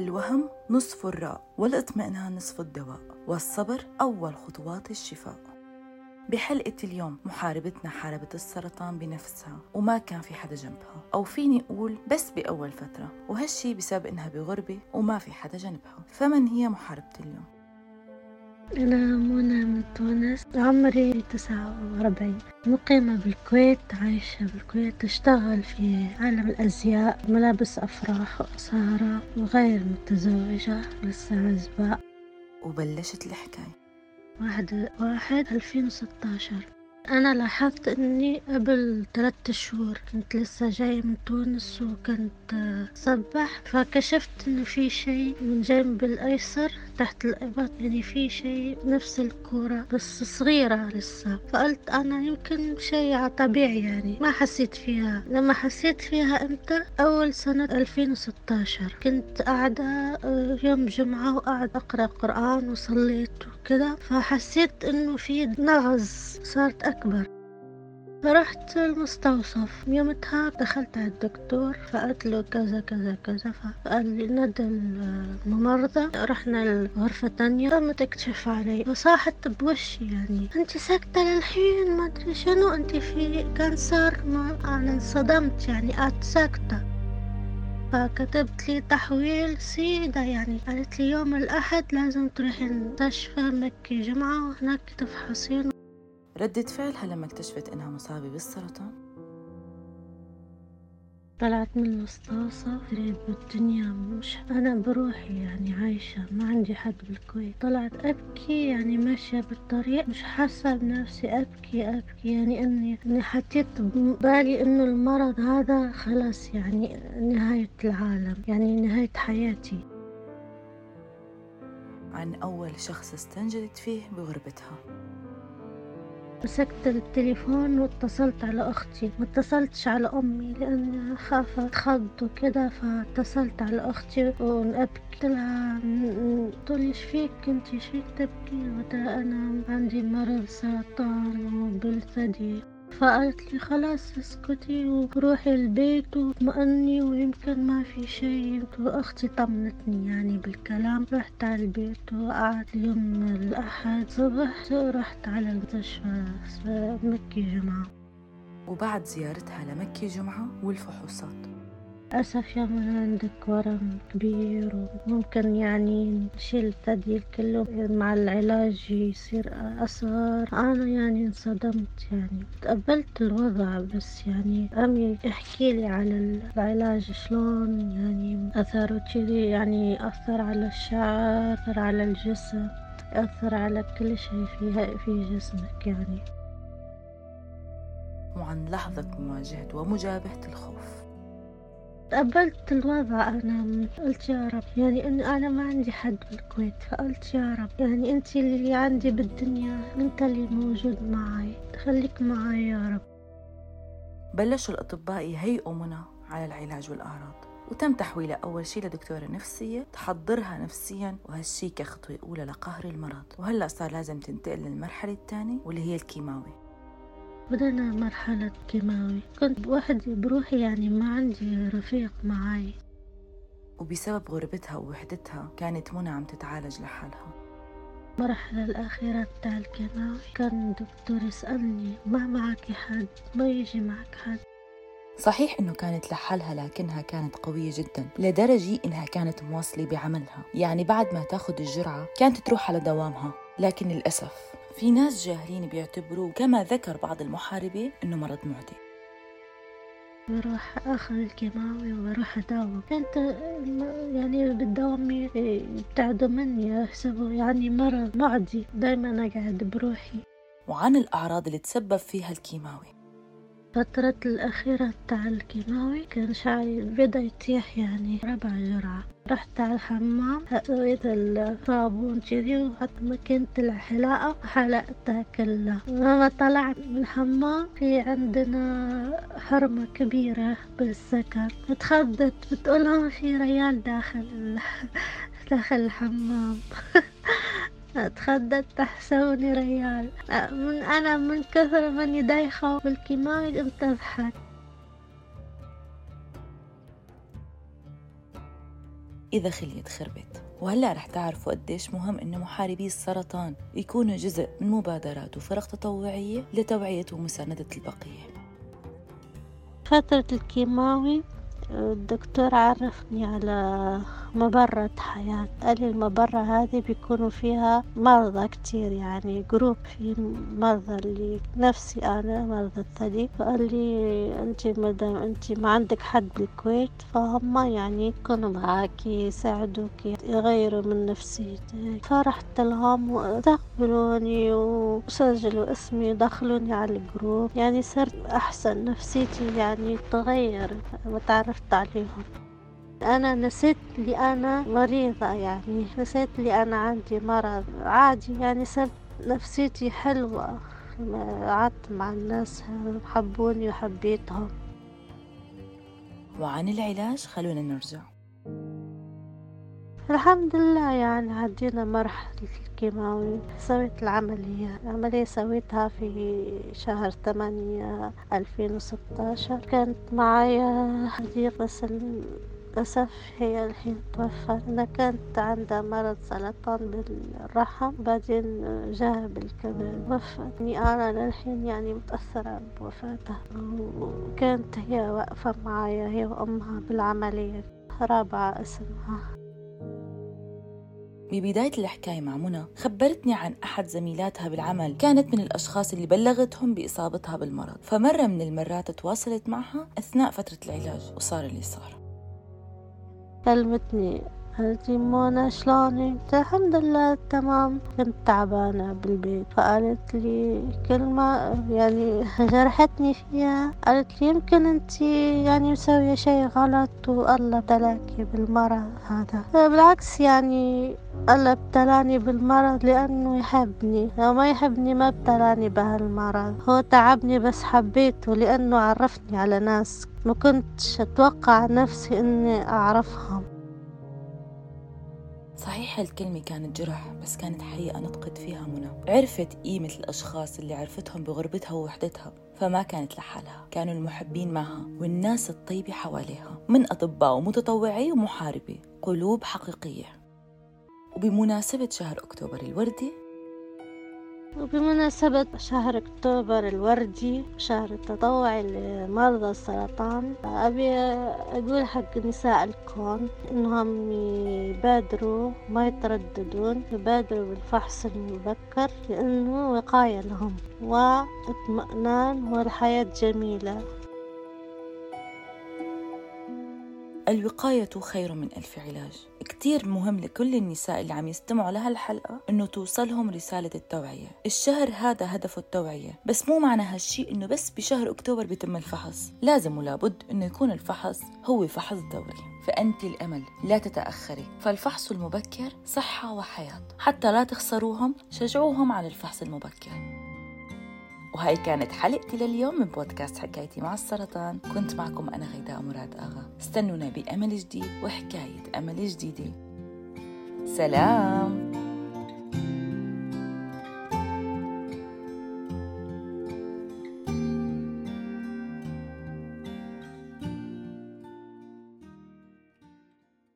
الوهم نصف الراء والإطمئنان نصف الدواء والصبر أول خطوات الشفاء. بحلقة اليوم محاربتنا حاربت السرطان بنفسها وما كان في حدا جنبها. أو فيني أقول بس بأول فترة وهالشي بسبب إنها بغربة وما في حدا جنبها. فمن هي محاربة اليوم؟ أنا منى من تونس. عمري تسعة وأربعين. مقيمة بالكويت عايشة بالكويت. أشتغل في عالم الأزياء. ملابس أفراح وأسارة وغير متزوجة. لسه عزباء وبلشت الحكاية. واحد واحد ألفين وستاشر. أنا لاحظت إني قبل ثلاثة شهور كنت لسه جاية من تونس وكنت سبح. فكشفت إنه في شيء من جنب الأيسر. تحت الإبط يعني في شيء نفس الكورة بس صغيرة لسه. فقلت أنا يمكن شيء طبيعي يعني. ما حسيت فيها. لما حسيت فيها إمتى أول سنة 2016 كنت قاعدة آه، يوم جمعة وقاعد أقرأ قرآن وصليت وكذا فحسيت إنه في نغز صارت أكبر. فرحت المستوصف. يومتها دخلت على الدكتور فقلت له كذا كذا كذا فقال لي ندى الممرضة. رحنا الغرفة تانية. قامت تكشف علي. فصاحت بوشي يعني. انت ساكتة للحين؟ ما ادري شنو. انت في كانسر؟ ما أنا انصدمت يعني. قعدت ساكتة. فكتبت لي تحويل سيدة يعني. قالت لي يوم الأحد لازم تروحي المستشفى مكي جمعة وهناك تفحصين. ردة فعلها لما اكتشفت إنها مصابة بالسرطان؟ طلعت من المستوصف قريب بالدنيا مش أنا بروحي يعني عايشة ما عندي حد بالكويت. طلعت أبكي يعني ماشية بالطريق مش حاسة بنفسي أبكي أبكي. يعني إني إني حطيت ببالي إنه المرض هذا خلاص يعني نهاية العالم يعني نهاية حياتي. عن أول شخص استنجدت فيه بغربتها. مسكت التليفون واتصلت على أختي. ما اتصلتش على أمي لأني خاف أتخض وكده فاتصلت على أختي ونبكي قلت لها تقولي فيك انتي إيش فيك تبكي؟ قلت أنا عندي مرض سرطان وبالثدي فقالت لي خلاص اسكتي وروحي البيت واطمئني ويمكن ما في شيء. واختي طمنتني يعني بالكلام. رحت على البيت وقعدت يوم الأحد صبح رحت على المستشفى مكي جمعة. وبعد زيارتها لمكي جمعة والفحوصات. للأسف يا من عندك ورم كبير وممكن يعني نشيل الثدي كله مع العلاج يصير أصغر. أنا يعني انصدمت يعني تقبلت الوضع بس يعني أمي احكي لي على العلاج شلون يعني أثره كذي يعني أثر على الشعر أثر على الجسم أثر على كل شيء فيها في جسمك يعني. وعن لحظة مواجهة ومجابهة الخوف. تقبلت الوضع أنا قلت يا رب يعني إن أنا ما عندي حد بالكويت فقلت يا رب يعني أنت اللي عندي بالدنيا أنت اللي موجود معي خليك معي يا رب. بلشوا الأطباء يهيئوا منى على العلاج والأعراض وتم تحويلها أول شي لدكتورة نفسية تحضرها نفسيا وهالشي كخطوة أولى لقهر المرض وهلأ صار لازم تنتقل للمرحلة الثانية واللي هي الكيماوي. بدأنا مرحلة كيماوي. كنت بوحدي بروحي يعني ما عندي رفيق معي وبسبب غربتها ووحدتها كانت منى عم تتعالج لحالها. المرحلة الأخيرة بتاع الكيماوي كان الدكتور يسألني ما معك حد ما يجي معك حد. صحيح إنه كانت لحالها لكنها كانت قوية جدا لدرجة إنها كانت مواصلة بعملها. يعني بعد ما تاخد الجرعة كانت تروح على دوامها لكن للأسف في ناس جاهلين بيعتبروه كما ذكر بعض المحاربين إنه مرض معدي. بروح آخذ الكيماوي وبروح أداوم. كنت يعني بالدوام يبتعدوا مني يحسبوا يعني مرض معدي. دايما أقعد بروحي. وعن الأعراض اللي تسبب فيها الكيماوي. فترة الأخيرة تاع الكيماوي كان شعري بدأ يطيح يعني ربع جرعة. رحت على الحمام سويت الصابون كذي وحط مكينة الحلاقة وحلقتها كلها. لما طلعت من الحمام في عندنا حرمة كبيرة بالسكن. اتخضت بتقول ما في ريال داخل داخل الحمام. اتخدت تحسوني ريال. من أنا من كثر ماني دايخة بالكيماوي قمت أضحك إذا خليت خربت. وهلأ رح تعرفوا قديش مهم إنه محاربي السرطان يكونوا جزء من مبادرات وفرق تطوعية لتوعية ومساندة البقية. فترة الكيماوي الدكتور عرفني على مبرة حياة. المبرة هذه بيكونوا فيها مرضى كتير يعني group في مرضى اللي نفسي أنا مرضى الثدي فقال لي أنت مدام أنت ما عندك حد بالكويت فهم يعني يكونوا معاكي يساعدوك يغيروا من نفسيتك. فرحت لهم ودخلوني وسجلوا اسمي دخلوني على ال group يعني صرت أحسن نفسيتي يعني تغير وتعرفت عليهم. أنا نسيت لي أنا مريضة يعني نسيت لي أنا عندي مرض عادي يعني صرت نفسيتي حلوة قعدت مع الناس حبوني وحبيتهم. وعن العلاج خلونا نرجع. الحمد لله يعني عدينا مرحلة الكيماوي. سويت العملية العملية سويتها في شهر ثمانية ألفين وستاشر. كانت معايا صديق بس للأسف هي الحين توفت أنا كانت عندها مرض سرطان بالرحم بعدين جاها بالكبد. وفاتني أنا للحين يعني متأثرة بوفاتها وكانت هي واقفة معايا هي وأمها بالعملية. رابعة اسمها. ببداية الحكاية مع منى خبرتني عن أحد زميلاتها بالعمل. كانت من الأشخاص اللي بلغتهم بإصابتها بالمرض. فمرة من المرات تواصلت معها أثناء فترة العلاج وصار اللي صار. كلمتني قالت منى شلونك الحمد لله تمام. كنت تعبانة بالبيت فقالت لي كلمة يعني جرحتني فيها. قالت لي يمكن انت يعني مسوية شي غلط والله ابتلاكي بالمرض هذا. بالعكس يعني الله ابتلاني بالمرض لأنه يحبني. لو ما يحبني ما ابتلاني بهالمرض. هو تعبني بس حبيته لأنه عرفني على ناس ما كنتش أتوقع نفسي إني أعرفهم. صحيح هالكلمة كانت جرح بس كانت حقيقة نطقت فيها منى. عرفت قيمة الأشخاص اللي عرفتهم بغربتها ووحدتها فما كانت لحالها. كانوا المحبين معها والناس الطيبة حواليها من أطباء ومتطوعي ومحاربة قلوب حقيقية. وبمناسبة شهر أكتوبر الوردي وبمناسبة شهر أكتوبر الوردي شهر التطوع لمرضى السرطان أبي أقول حق نساء الكون إنهم يبادروا ما يترددون يبادروا بالفحص المبكر لأنه وقاية لهم واطمئنان والحياة جميلة. الوقاية خير من ألف علاج. كتير مهم لكل النساء اللي عم يستمعوا لهالحلقة إنه توصلهم رسالة التوعية. الشهر هذا هدفه التوعية بس مو معنى هالشي إنه بس بشهر أكتوبر بيتم الفحص. لازم ولابد إنه يكون الفحص هو فحص دوري. فأنت الأمل لا تتأخري. فالفحص المبكر صحة وحياة. حتى لا تخسروهم شجعوهم على الفحص المبكر. وهاي كانت حلقتي لليوم من بودكاست حكايتي مع السرطان. كنت معكم أنا غيداء مراد آغا. استنونا بأمل جديد وحكاية أمل جديدة. سلام!